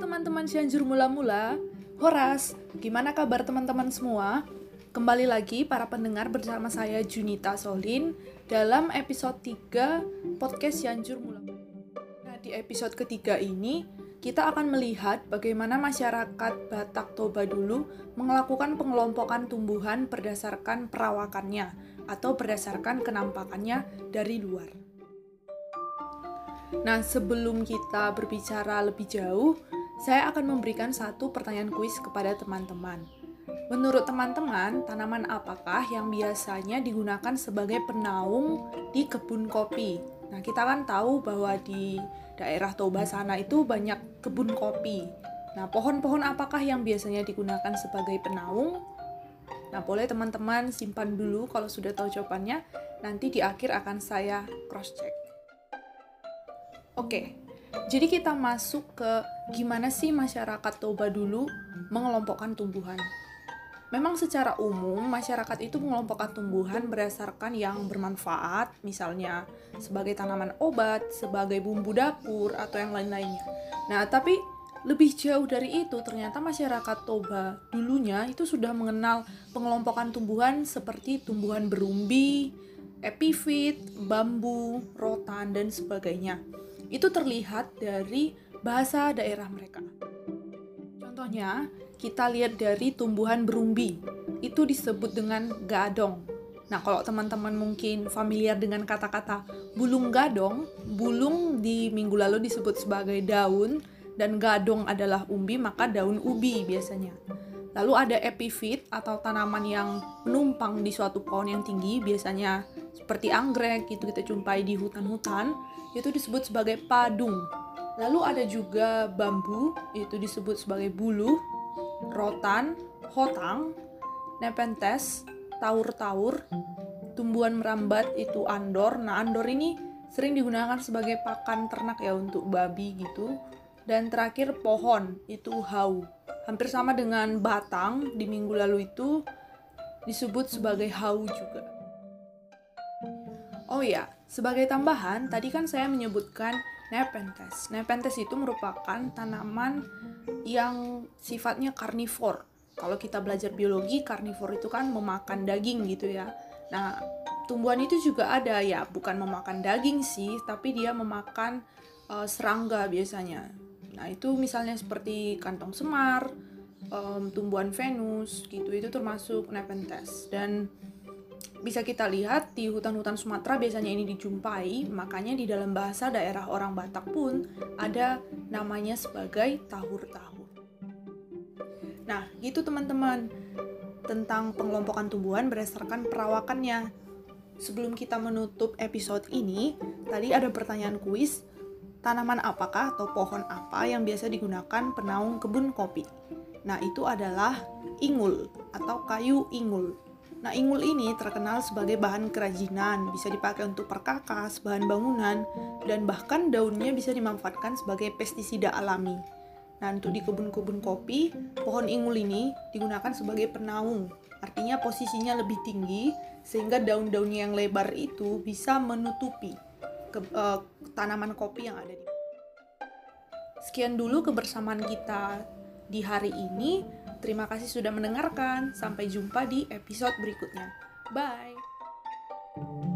teman-teman Cianjur mula-mula, Horas, gimana kabar teman-teman semua? Kembali lagi para pendengar bersama saya Junita Solin dalam episode 3 podcast Cianjur mula-mula. Nah, di episode ketiga ini kita akan melihat bagaimana masyarakat Batak Toba dulu melakukan pengelompokan tumbuhan berdasarkan perawakannya atau berdasarkan kenampakannya dari luar. Nah, sebelum kita berbicara lebih jauh, saya akan memberikan satu pertanyaan kuis kepada teman-teman. Menurut teman-teman, tanaman apakah yang biasanya digunakan sebagai penaung di kebun kopi? Nah, kita kan tahu bahwa di daerah Toba sana itu banyak kebun kopi. Nah, pohon-pohon apakah yang biasanya digunakan sebagai penaung? Nah, boleh teman-teman simpan dulu kalau sudah tahu jawabannya. Nanti di akhir akan saya cross-check. Oke, jadi kita masuk ke gimana sih masyarakat Toba dulu mengelompokkan tumbuhan. Memang secara umum masyarakat itu mengelompokkan tumbuhan berdasarkan yang bermanfaat, misalnya sebagai tanaman obat, sebagai bumbu dapur, atau yang lain-lainnya. Nah, tapi lebih jauh dari itu, ternyata masyarakat Toba dulunya itu sudah mengenal pengelompokan tumbuhan seperti tumbuhan berumbi, epifit, bambu, rotan, dan sebagainya itu terlihat dari bahasa daerah mereka. Contohnya, kita lihat dari tumbuhan berumbi, itu disebut dengan gadong. Nah, kalau teman-teman mungkin familiar dengan kata-kata bulung gadong, bulung di minggu lalu disebut sebagai daun, dan gadong adalah umbi, maka daun ubi biasanya. Lalu ada epifit atau tanaman yang menumpang di suatu pohon yang tinggi, biasanya seperti anggrek, itu kita jumpai di hutan-hutan itu disebut sebagai padung. Lalu ada juga bambu, itu disebut sebagai bulu, rotan, hotang, nepenthes, taur-taur, tumbuhan merambat itu andor. Nah, andor ini sering digunakan sebagai pakan ternak ya untuk babi gitu. Dan terakhir pohon itu hau. Hampir sama dengan batang di minggu lalu itu disebut sebagai hau juga. Oh ya, sebagai tambahan, tadi kan saya menyebutkan Nepenthes. Nepenthes itu merupakan tanaman yang sifatnya karnivor. Kalau kita belajar biologi, karnivor itu kan memakan daging gitu ya. Nah, tumbuhan itu juga ada ya, bukan memakan daging sih, tapi dia memakan uh, serangga biasanya. Nah, itu misalnya seperti kantong semar, um, tumbuhan Venus gitu, itu termasuk Nepenthes. Dan bisa kita lihat di hutan-hutan Sumatera biasanya ini dijumpai, makanya di dalam bahasa daerah orang Batak pun ada namanya sebagai tahur-tahur. Nah, gitu teman-teman tentang pengelompokan tumbuhan berdasarkan perawakannya. Sebelum kita menutup episode ini, tadi ada pertanyaan kuis, tanaman apakah atau pohon apa yang biasa digunakan penaung kebun kopi? Nah, itu adalah ingul atau kayu ingul. Nah, ingul ini terkenal sebagai bahan kerajinan, bisa dipakai untuk perkakas, bahan bangunan, dan bahkan daunnya bisa dimanfaatkan sebagai pestisida alami. Nah, untuk di kebun-kebun kopi, pohon ingul ini digunakan sebagai penaung. Artinya posisinya lebih tinggi sehingga daun-daunnya yang lebar itu bisa menutupi ke, uh, tanaman kopi yang ada di. Sekian dulu kebersamaan kita di hari ini. Terima kasih sudah mendengarkan. Sampai jumpa di episode berikutnya. Bye.